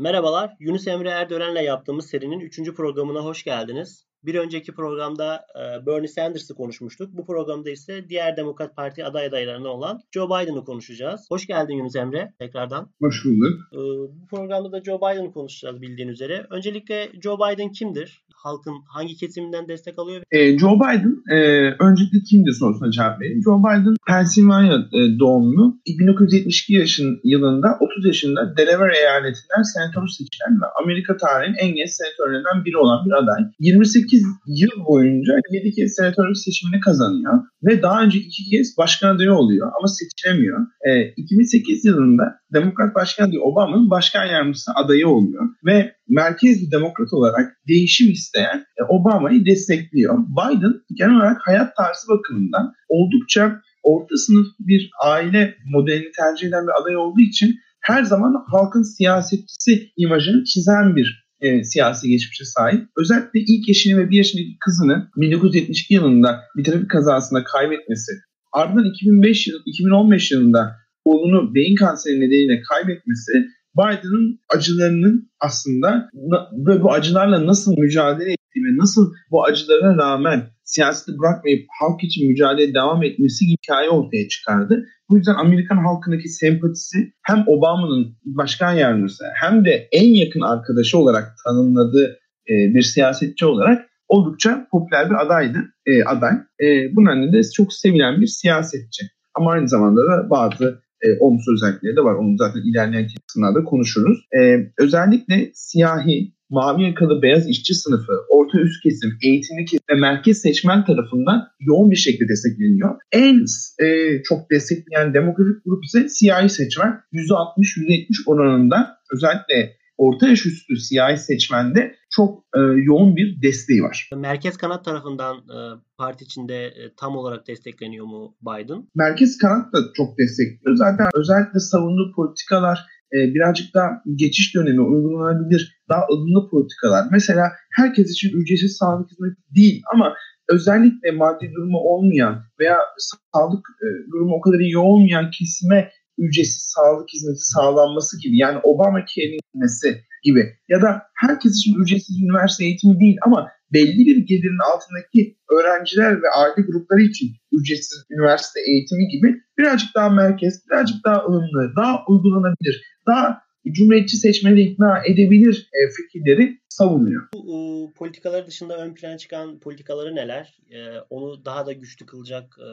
Merhabalar, Yunus Emre Erdören'le yaptığımız serinin 3. programına hoş geldiniz. Bir önceki programda e, Bernie Sanders'ı konuşmuştuk. Bu programda ise diğer Demokrat Parti aday adaylarından olan Joe Biden'ı konuşacağız. Hoş geldin Yunus Emre tekrardan. Hoş bulduk. E, bu programda da Joe Biden'ı konuşacağız bildiğin üzere. Öncelikle Joe Biden kimdir? Halkın hangi kesiminden destek alıyor? E, Joe Biden e, öncelikle kimdir sorusuna cevap vereyim. Joe Biden Pennsylvania e, doğumlu. 1972 yaşın yılında 30 yaşında Delaware eyaletinden senatör seçilen ve Amerika tarihinin en genç senatörlerinden biri olan bir aday. 28 8 yıl boyunca 7 kez senatörlük seçimini kazanıyor ve daha önce 2 kez başkan adayı oluyor ama seçilemiyor. E, 2008 yılında Demokrat Başkan Obama'nın başkan yardımcısı adayı oluyor ve merkez bir demokrat olarak değişim isteyen e, Obama'yı destekliyor. Biden genel olarak hayat tarzı bakımından oldukça orta sınıf bir aile modelini tercih eden bir aday olduğu için her zaman halkın siyasetçisi imajını çizen bir e, siyasi geçmişe sahip. Özellikle ilk eşini ve bir yaşındaki kızını 1972 yılında bir trafik kazasında kaybetmesi, ardından 2005 yıl, 2015 yılında oğlunu beyin kanseri nedeniyle kaybetmesi Biden'ın acılarının aslında ve bu acılarla nasıl mücadele ettiği ve nasıl bu acılara rağmen siyaseti bırakmayıp halk için mücadele devam etmesi hikaye ortaya çıkardı. Bu yüzden Amerikan halkındaki sempatisi hem Obama'nın başkan yardımcısı hem de en yakın arkadaşı olarak tanımladığı e, bir siyasetçi olarak oldukça popüler bir adaydı, e, aday. E, bunun nedenle de çok sevilen bir siyasetçi. Ama aynı zamanda da bazı e, olumsuz özellikleri de var. Onu zaten ilerleyen kısımlarda konuşuruz. E, özellikle siyahi, mavi yakalı beyaz işçi sınıfı, orta üst kesim, eğitimli kesim ve merkez seçmen tarafından yoğun bir şekilde destekleniyor. En e, çok destekleyen demokratik grup ise siyahi seçmen. %60-%70 oranında özellikle orta yaş üstü siyahi seçmende çok e, yoğun bir desteği var. Merkez kanat tarafından e, parti içinde e, tam olarak destekleniyor mu Biden? Merkez kanat da çok destekliyor. Zaten özellikle savunduğu politikalar e, birazcık daha geçiş dönemi uygulanabilir, daha ılımlı politikalar. Mesela herkes için ücretsiz sağlık hizmeti değil ama özellikle maddi durumu olmayan veya sağlık e, durumu o kadar iyi olmayan kesime ücretsiz sağlık hizmeti sağlanması gibi yani Obama kelimesi gibi ya da herkes için ücretsiz üniversite eğitimi değil ama belli bir gelirin altındaki öğrenciler ve aile grupları için ücretsiz üniversite eğitimi gibi birazcık daha merkez, birazcık daha ılımlı, daha uygulanabilir, daha cumhuriyetçi seçmeni ikna edebilir e, fikirleri savunuyor. Bu e, politikaları dışında ön plana çıkan politikaları neler? E, onu daha da güçlü kılacak e,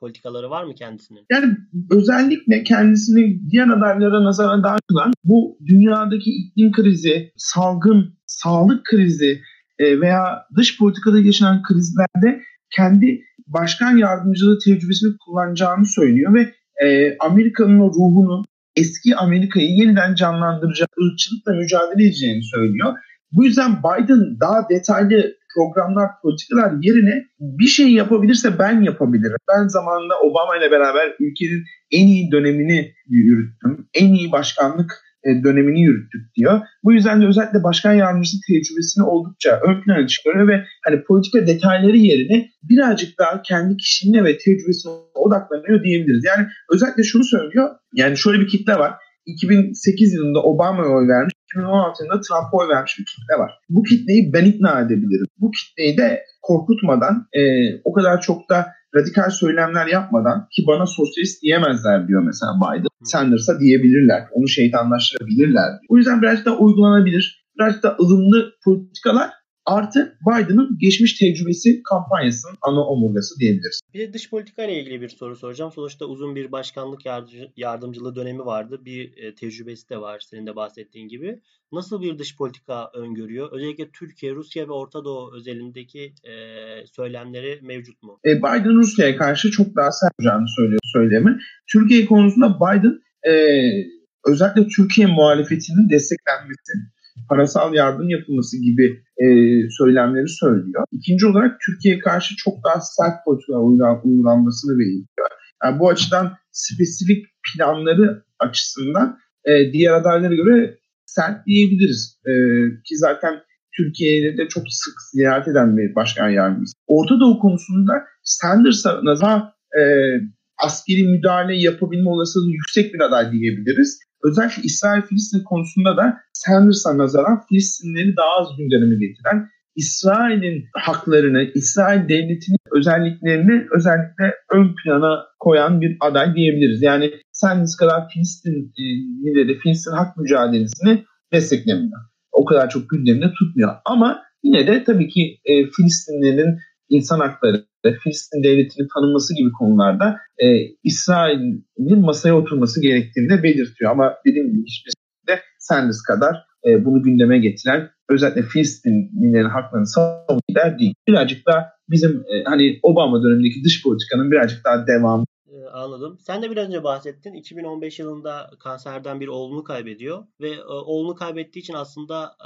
politikaları var mı kendisinin? Yani özellikle kendisini diğer adaylara nazaran daha kılan bu dünyadaki iklim krizi, salgın, sağlık krizi e, veya dış politikada yaşanan krizlerde kendi başkan yardımcılığı tecrübesini kullanacağını söylüyor ve e, Amerika'nın o ruhunu eski Amerika'yı yeniden canlandıracak ırkçılıkla mücadele edeceğini söylüyor. Bu yüzden Biden daha detaylı programlar, politikalar yerine bir şey yapabilirse ben yapabilirim. Ben zamanında Obama ile beraber ülkenin en iyi dönemini yürüttüm. En iyi başkanlık e, dönemini yürüttük diyor. Bu yüzden de özellikle başkan yardımcısı tecrübesini oldukça ön plana çıkarıyor ve hani politika detayları yerine birazcık daha kendi kişiliğine ve tecrübesine odaklanıyor diyebiliriz. Yani özellikle şunu söylüyor. Yani şöyle bir kitle var. 2008 yılında Obama'ya oy vermiş, 2016 yılında Trump'a oy vermiş bir kitle var. Bu kitleyi ben ikna edebilirim. Bu kitleyi de korkutmadan, e, o kadar çok da radikal söylemler yapmadan ki bana sosyalist diyemezler diyor mesela Biden. Sanders'a diyebilirler. Onu şeytanlaştırabilirler. O yüzden biraz da uygulanabilir. Biraz da ılımlı politikalar Artı Biden'ın geçmiş tecrübesi kampanyasının ana omurgası diyebiliriz. Bir de dış politika ile ilgili bir soru soracağım. Sonuçta uzun bir başkanlık yardımcılığı dönemi vardı. Bir e, tecrübesi de var senin de bahsettiğin gibi. Nasıl bir dış politika öngörüyor? Özellikle Türkiye, Rusya ve Orta Doğu özelindeki e, söylemleri mevcut mu? E, Biden Rusya'ya karşı çok daha sert olacağını söylüyor söylemi. Türkiye konusunda Biden e, özellikle Türkiye muhalefetinin desteklenmesi, parasal yardım yapılması gibi e, söylemleri söylüyor. İkinci olarak Türkiye'ye karşı çok daha sert politikalar uygulanmasını belirtiyor. Yani bu açıdan spesifik planları açısından e, diğer adaylara göre sert diyebiliriz. E, ki zaten Türkiye'de de çok sık ziyaret eden bir başkan yardımcısı. Orta Doğu konusunda Sanders'a daha e, askeri müdahale yapabilme olasılığı yüksek bir aday diyebiliriz. Özellikle İsrail-Filistin konusunda da Sanders'a nazaran Filistinleri daha az gündeme getiren, İsrail'in haklarını, İsrail devletinin özelliklerini özellikle ön plana koyan bir aday diyebiliriz. Yani Sanders kadar Filistin e, Filistin hak mücadelesini desteklemiyor. O kadar çok gündemde tutmuyor. Ama yine de tabii ki e, Filistinlerin insan hakları, Filistin devletinin tanınması gibi konularda e, İsrail'in masaya oturması gerektiğini de belirtiyor. Ama dediğim gibi hiçbir şekilde Sanders kadar e, bunu gündeme getiren özellikle Filistinlilerin haklarını savunan değil. Birazcık da bizim e, hani Obama dönemindeki dış politikanın birazcık daha devamı anladım. Sen de biraz önce bahsettin. 2015 yılında kanserden bir oğlunu kaybediyor ve e, oğlunu kaybettiği için aslında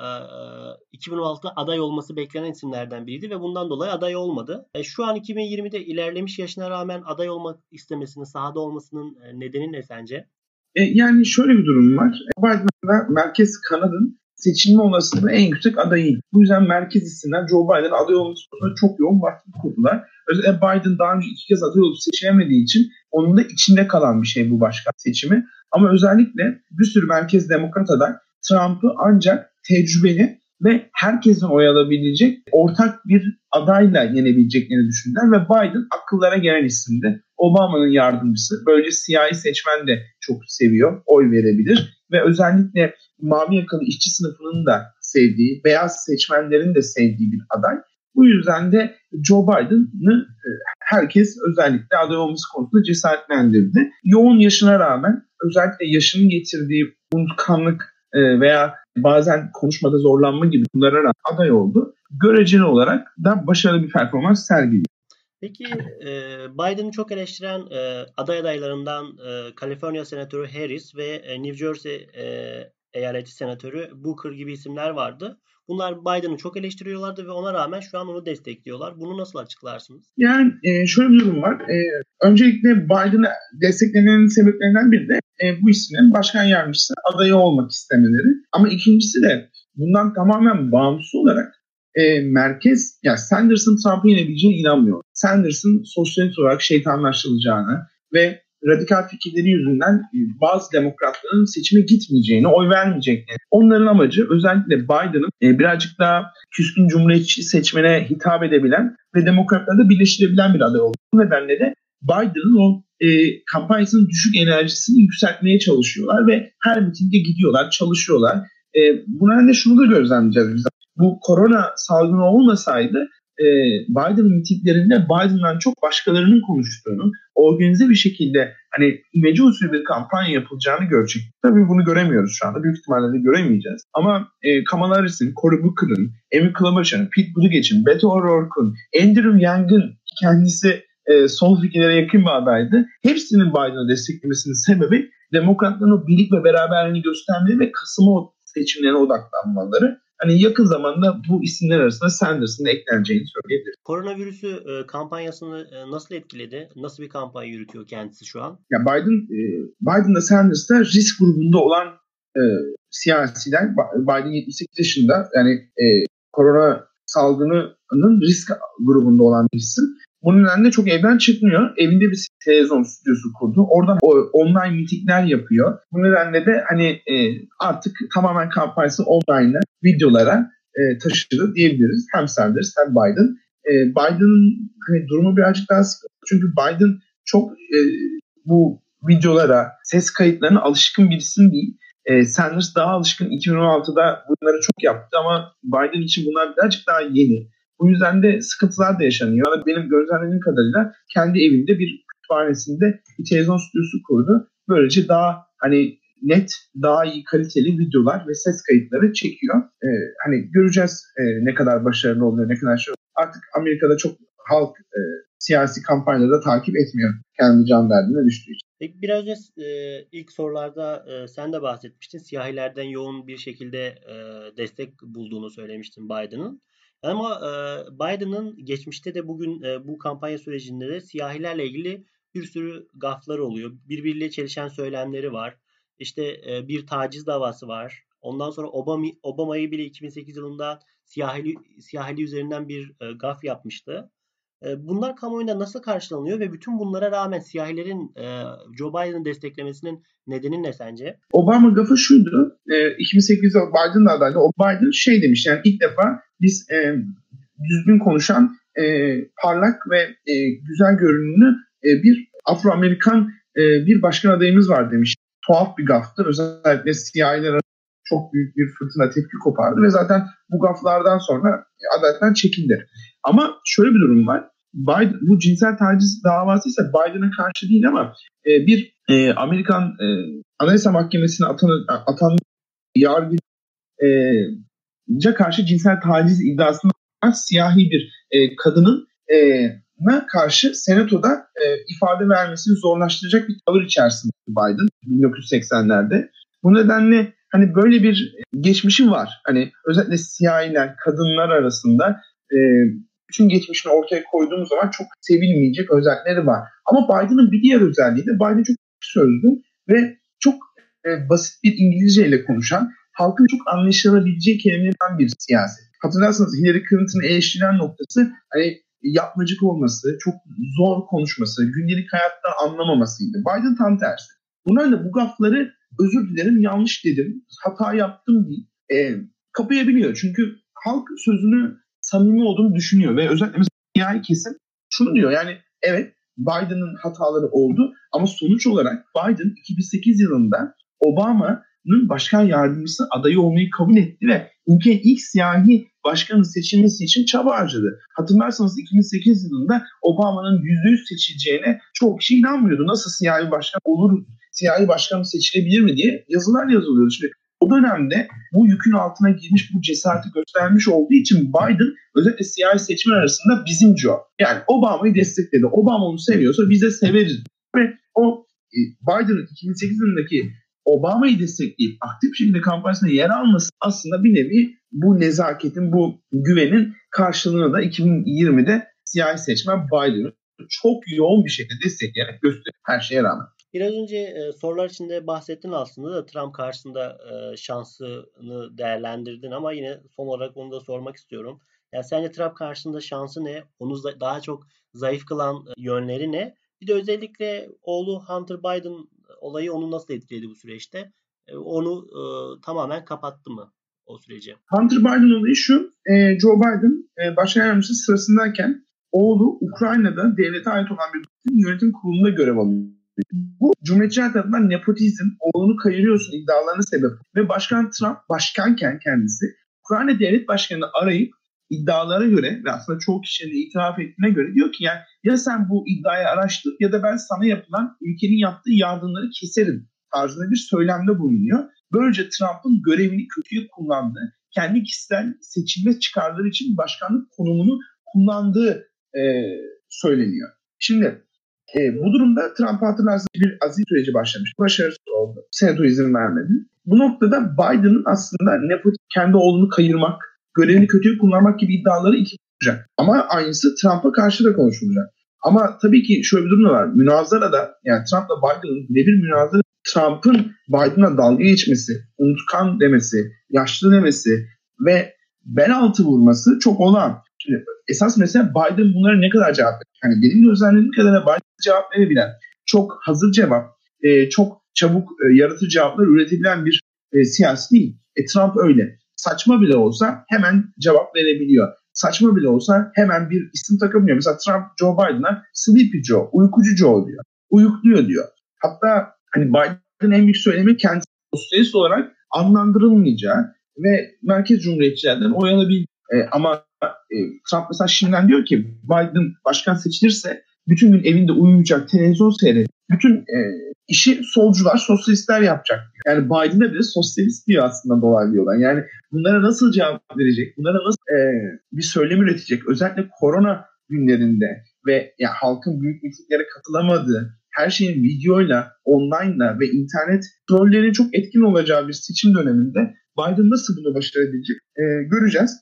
e, 2016'da aday olması beklenen isimlerden biriydi ve bundan dolayı aday olmadı. E, şu an 2020'de ilerlemiş yaşına rağmen aday olmak istemesinin, sahada olmasının e, nedeni ne sence? E, yani şöyle bir durum var. Biden'da Merkez Kanad'ın seçilme olasılığı en yüksek adayı. Bu yüzden merkez isimler Joe Biden aday olması çok yoğun baskı kurdular. Özellikle Biden daha önce iki kez aday olup seçilemediği için onun da içinde kalan bir şey bu başkan seçimi. Ama özellikle bir sürü merkez demokrat aday Trump'ı ancak tecrübeli ve herkesin oy alabilecek ortak bir adayla yenebileceklerini düşündüler ve Biden akıllara gelen isimdi. Obama'nın yardımcısı. Böylece siyahi seçmen de çok seviyor, oy verebilir ve özellikle mavi yakalı işçi sınıfının da sevdiği, beyaz seçmenlerin de sevdiği bir aday. Bu yüzden de Joe Biden'ı e, herkes özellikle aday olması konusunda cesaretlendirdi. Yoğun yaşına rağmen özellikle yaşının getirdiği unutkanlık e, veya bazen konuşmada zorlanma gibi bunlara aday oldu. Göreceli olarak da başarılı bir performans sergiledi. Peki e, Biden'ı çok eleştiren e, aday adaylarından e, Kaliforniya Senatörü Harris ve e, New Jersey e, eyaleti senatörü Booker gibi isimler vardı. Bunlar Biden'ı çok eleştiriyorlardı ve ona rağmen şu an onu destekliyorlar. Bunu nasıl açıklarsınız? Yani e, şöyle bir durum var. E, öncelikle Biden'ı desteklemenin sebeplerinden biri de e, bu isimlerin başkan yardımcısı adayı olmak istemeleri. Ama ikincisi de bundan tamamen bağımsız olarak e, merkez, yani Sanders'ın Trump'ı yenebileceğine inanmıyor. Sanders'ın sosyalist olarak şeytanlaştırılacağını ve radikal fikirleri yüzünden e, bazı demokratların seçime gitmeyeceğini, oy vermeyeceklerini. Onların amacı özellikle Biden'ın e, birazcık daha küskün cumhuriyetçi seçmene hitap edebilen ve demokratları da birleştirebilen bir aday oldu. Bu nedenle de Biden'ın o e, kampanyasının düşük enerjisini yükseltmeye çalışıyorlar ve her mitingde gidiyorlar, çalışıyorlar. E, bu nedenle şunu da gözlemleyeceğiz biz. Bu korona salgını olmasaydı e, Biden'ın mitinglerinde Biden'dan çok başkalarının konuştuğunu, organize bir şekilde hani imece usulü bir kampanya yapılacağını görecek. Tabii bunu göremiyoruz şu anda. Büyük ihtimalle de göremeyeceğiz. Ama e, Kamala Harris'in, Cory Booker'ın, Amy Klobuchar'ın, Pete Buttigieg'in, Beto O'Rourke'un, Andrew Young'ın kendisi e, sol fikirlere yakın bir adaydı. Hepsinin Biden'ı desteklemesinin sebebi demokratların o birlik ve beraberliğini göstermeleri ve Kasım'a seçimlerine odaklanmaları hani yakın zamanda bu isimler arasında Sanders'ın ekleneceğini söyleyebiliriz. Koronavirüsü e, kampanyasını e, nasıl etkiledi? Nasıl bir kampanya yürütüyor kendisi şu an? Ya Biden e, Biden da Sanders da risk grubunda olan e, siyasiler Biden 78 yaşında yani e, korona salgınının risk grubunda olan bir isim. Bunun nedenle çok evden çıkmıyor. Evinde bir televizyon stüdyosu kurdu. Oradan online mitingler yapıyor. Bu nedenle de hani e, artık tamamen kampanyası online'la videolara e, taşıdı diyebiliriz. Hem Sanders hem Biden. E, Biden'ın hani durumu birazcık daha sıkı. Çünkü Biden çok e, bu videolara, ses kayıtlarına alışkın bir isim değil. E, Sanders daha alışkın 2016'da bunları çok yaptı ama Biden için bunlar birazcık daha yeni. Bu yüzden de sıkıntılar da yaşanıyor. Yani benim gözlemlediğim kadarıyla kendi evinde bir kütüphanesinde bir televizyon stüdyosu kurdu. Böylece daha hani net, daha iyi kaliteli videolar ve ses kayıtları çekiyor. Ee, hani göreceğiz e, ne kadar başarılı oluyor, ne kadar şey Artık Amerika'da çok halk e, siyasi kampanyaları da takip etmiyor kendi can derdine düştüğü için. Peki biraz önce e, ilk sorularda e, sen de bahsetmiştin. Siyahilerden yoğun bir şekilde e, destek bulduğunu söylemiştin Biden'ın. Ama Biden'ın geçmişte de bugün bu kampanya sürecinde de siyahilerle ilgili bir sürü gafları oluyor. Birbiriyle çelişen söylemleri var. İşte bir taciz davası var. Ondan sonra Obama Obama'yı bile 2008 yılında siyahili siyahili üzerinden bir gaf yapmıştı. Bunlar kamuoyunda nasıl karşılanıyor ve bütün bunlara rağmen siyahilerin Joe Biden'ı desteklemesinin nedeni ne sence? Obama gafı şuydu. E, 2008'de Biden'la adaydı. O Biden şey demiş yani ilk defa biz e, düzgün konuşan e, parlak ve e, güzel görünümlü e, bir Afro-Amerikan e, bir başkan adayımız var demiş. Tuhaf bir gaftır. Özellikle siyahiler çok büyük bir fırtına tepki kopardı ve zaten bu gaflardan sonra adaylıktan çekildi. Ama şöyle bir durum var. Biden, bu cinsel taciz davası ise Biden'a karşı değil ama e, bir e, Amerikan e, Anayasa Mahkemesi'ne atan, atan yargıca karşı cinsel taciz iddiasında siyahi bir e, kadının e, karşı senatoda e, ifade vermesini zorlaştıracak bir tavır içerisinde Biden 1980'lerde. Bu nedenle hani böyle bir geçmişi var. Hani özellikle siyahiler, kadınlar arasında e, bütün geçmişini ortaya koyduğumuz zaman çok sevilmeyecek özellikleri var. Ama Biden'ın bir diğer özelliği de Biden çok sözlü ve çok e, basit bir İngilizce ile konuşan, halkın çok anlaşılabileceği kelimelerden bir siyaset. Hatırlarsanız Hillary Clinton'ı eleştirilen noktası hani yapmacık olması, çok zor konuşması, gündelik hayattan anlamamasıydı. Biden tam tersi. Bunlarla bu gafları özür dilerim yanlış dedim, hata yaptım diye e, kapayabiliyor. Çünkü halk sözünü samimi olduğunu düşünüyor ve özellikle mesela siyahi kesim şunu diyor yani evet Biden'ın hataları oldu ama sonuç olarak Biden 2008 yılında Obama'nın başkan yardımcısı adayı olmayı kabul etti ve ülkenin ilk siyahi başkanın seçilmesi için çaba harcadı. Hatırlarsanız 2008 yılında Obama'nın %100 seçileceğine çok kişi inanmıyordu. Nasıl siyahi başkan olur, siyahi başkan seçilebilir mi diye yazılar yazılıyordu. Şimdi o dönemde bu yükün altına girmiş, bu cesareti göstermiş olduğu için Biden özellikle siyahi seçmen arasında bizim Joe. Yani Obama'yı destekledi. Obama onu seviyorsa biz de severiz. Ve o e, Biden'ın 2008 yılındaki Obama'yı destekleyip aktif şekilde kampanyasında yer alması aslında bir nevi bu nezaketin, bu güvenin karşılığını da 2020'de siyahi seçmen Biden'ı çok yoğun bir şekilde destekleyerek gösteriyor her şeye rağmen. Biraz önce e, sorular içinde bahsettin aslında da Trump karşısında e, şansını değerlendirdin ama yine son olarak onu da sormak istiyorum. Yani sence Trump karşısında şansı ne? Onu daha çok zayıf kılan e, yönleri ne? Bir de özellikle oğlu Hunter Biden olayı onu nasıl etkiledi bu süreçte? E, onu e, tamamen kapattı mı o süreci? Hunter Biden olayı şu. E, Joe Biden e, başkan yardımcısı sırasındayken oğlu Ukrayna'da devlete ait olan bir yönetim kurulunda görev alıyor. Bu Cumhuriyetçiler tarafından nepotizm, oğlunu kayırıyorsun iddialarına sebep. Ve Başkan Trump başkanken kendisi Ukrayna Devlet Başkanı'nı arayıp iddialara göre ve aslında çoğu kişinin itiraf ettiğine göre diyor ki yani ya sen bu iddiayı araştır ya da ben sana yapılan ülkenin yaptığı yardımları keserim tarzında bir söylemde bulunuyor. Böylece Trump'ın görevini kötüye kullandığı, kendi kişisel seçilme çıkarları için başkanlık konumunu kullandığı e, söyleniyor. Şimdi e, bu durumda Trump hatırlarsınız bir azil süreci başlamış. Başarısız oldu. Senato izin vermedi. Bu noktada Biden'ın aslında nepotik kendi oğlunu kayırmak, görevini kötüye kullanmak gibi iddiaları iki olacak. Ama aynısı Trump'a karşı da konuşulacak. Ama tabii ki şöyle bir durum da var. Münazara da yani Trump'la Biden'ın bir münazara Trump'ın Biden'a dalga geçmesi, unutkan demesi, yaşlı demesi ve bel altı vurması çok olan. Şimdi esas mesela Biden bunlara ne kadar cevap verir? Hani benim gözlemlediğim kadarıyla Biden cevap verebilen, çok hazır cevap, e, çok çabuk e, yaratıcı cevaplar üretebilen bir e, siyasi değil. E, Trump öyle. Saçma bile olsa hemen cevap verebiliyor. Saçma bile olsa hemen bir isim takabiliyor. Mesela Trump Joe Biden'a Sleepy Joe, uykucu Joe diyor. Uyukluyor diyor. Hatta hani Biden'ın en büyük söylemi kendisi sosyalist olarak anlandırılmayacağı ve merkez cumhuriyetçilerden oy alabildiği. E, ama e, Trump mesela şimdiden diyor ki Biden başkan seçilirse bütün gün evinde uyumayacak, televizyon seyredecek. Bütün e, işi solcular, sosyalistler yapacak. Yani Biden'a bile sosyalist diyor aslında dolaylı yoldan. Yani bunlara nasıl cevap verecek? Bunlara nasıl e, bir söylem üretecek? Özellikle korona günlerinde ve ya halkın büyük mitinglere katılamadığı, her şeyin videoyla, online'la ve internet rollerinin çok etkin olacağı bir seçim döneminde Biden nasıl bunu başarabilecek e, göreceğiz.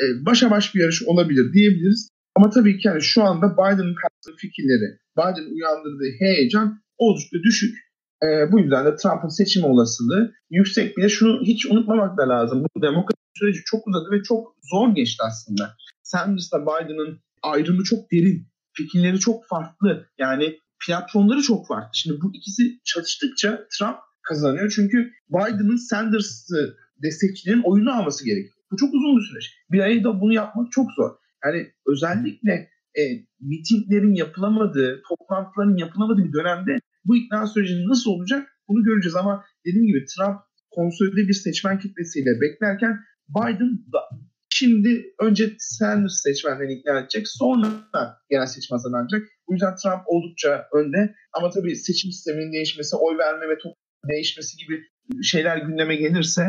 E, başa baş bir yarış olabilir diyebiliriz. Ama tabii ki yani şu anda Biden'ın kattığı fikirleri, Biden uyandırdığı heyecan oldukça düşük. E, bu yüzden de Trump'ın seçim olasılığı yüksek. Bir de şunu hiç unutmamak da lazım. Bu demokrasi süreci çok uzadı ve çok zor geçti aslında. Sanders'la Biden'ın ayrımı çok derin. Fikirleri çok farklı. Yani platformları çok farklı. Şimdi bu ikisi çatıştıkça Trump kazanıyor. Çünkü Biden'ın Sanders'ı destekçilerin oyunu alması gerekiyor. Bu çok uzun bir süreç. Bir ayda bunu yapmak çok zor. Yani özellikle e, mitinglerin yapılamadığı, toplantıların yapılamadığı bir dönemde bu ikna süreci nasıl olacak bunu göreceğiz. Ama dediğim gibi Trump konsolide bir seçmen kitlesiyle beklerken Biden da şimdi önce Sanders seçmenlerini ikna edecek sonra genel seçim hazırlanacak. Bu yüzden Trump oldukça önde ama tabii seçim sisteminin değişmesi, oy verme ve toplum değişmesi gibi şeyler gündeme gelirse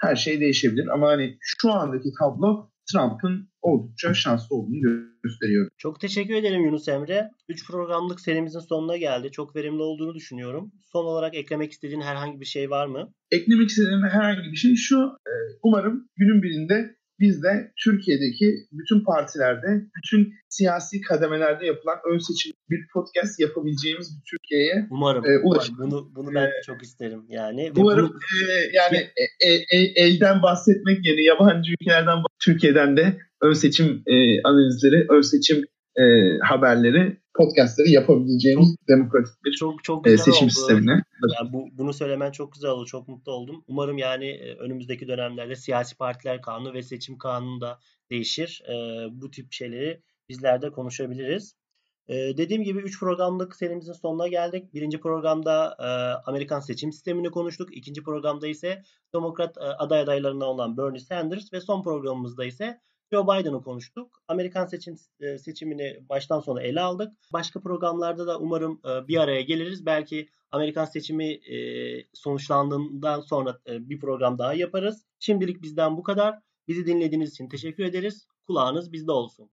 her şey değişebilir. Ama hani şu andaki tablo Trump'ın oldukça şanslı olduğunu gösteriyor. Çok teşekkür ederim Yunus Emre. 3 programlık serimizin sonuna geldi. Çok verimli olduğunu düşünüyorum. Son olarak eklemek istediğin herhangi bir şey var mı? Eklemek istediğim herhangi bir şey şu. E, umarım günün birinde biz de Türkiye'deki bütün partilerde, bütün siyasi kademelerde yapılan ön seçim bir podcast yapabileceğimiz bir Türkiye'ye umarım, e, umarım. Bunu bunu ben ee, çok isterim yani. Umarım bunu... e, yani e, e, elden bahsetmek yerine yabancı ülkelerden Türkiye'den de ön seçim e, analizleri, ön seçim e, haberleri, podcastları yapabileceğimiz çok, demokratik bir çok, çok e, seçim oldu. sistemine. Yani bu, bunu söylemen çok güzel oldu. Çok mutlu oldum. Umarım yani e, önümüzdeki dönemlerde siyasi partiler kanunu ve seçim kanunu da değişir. E, bu tip şeyleri bizler de konuşabiliriz. Dediğim gibi 3 programlık serimizin sonuna geldik. Birinci programda Amerikan seçim sistemini konuştuk. İkinci programda ise Demokrat aday adaylarından olan Bernie Sanders ve son programımızda ise Joe Biden'ı konuştuk. Amerikan seçim e, seçimini baştan sona ele aldık. Başka programlarda da umarım e, bir araya geliriz. Belki Amerikan seçimi e, sonuçlandığından sonra bir program daha yaparız. Şimdilik bizden bu kadar. Bizi dinlediğiniz için teşekkür ederiz. Kulağınız bizde olsun.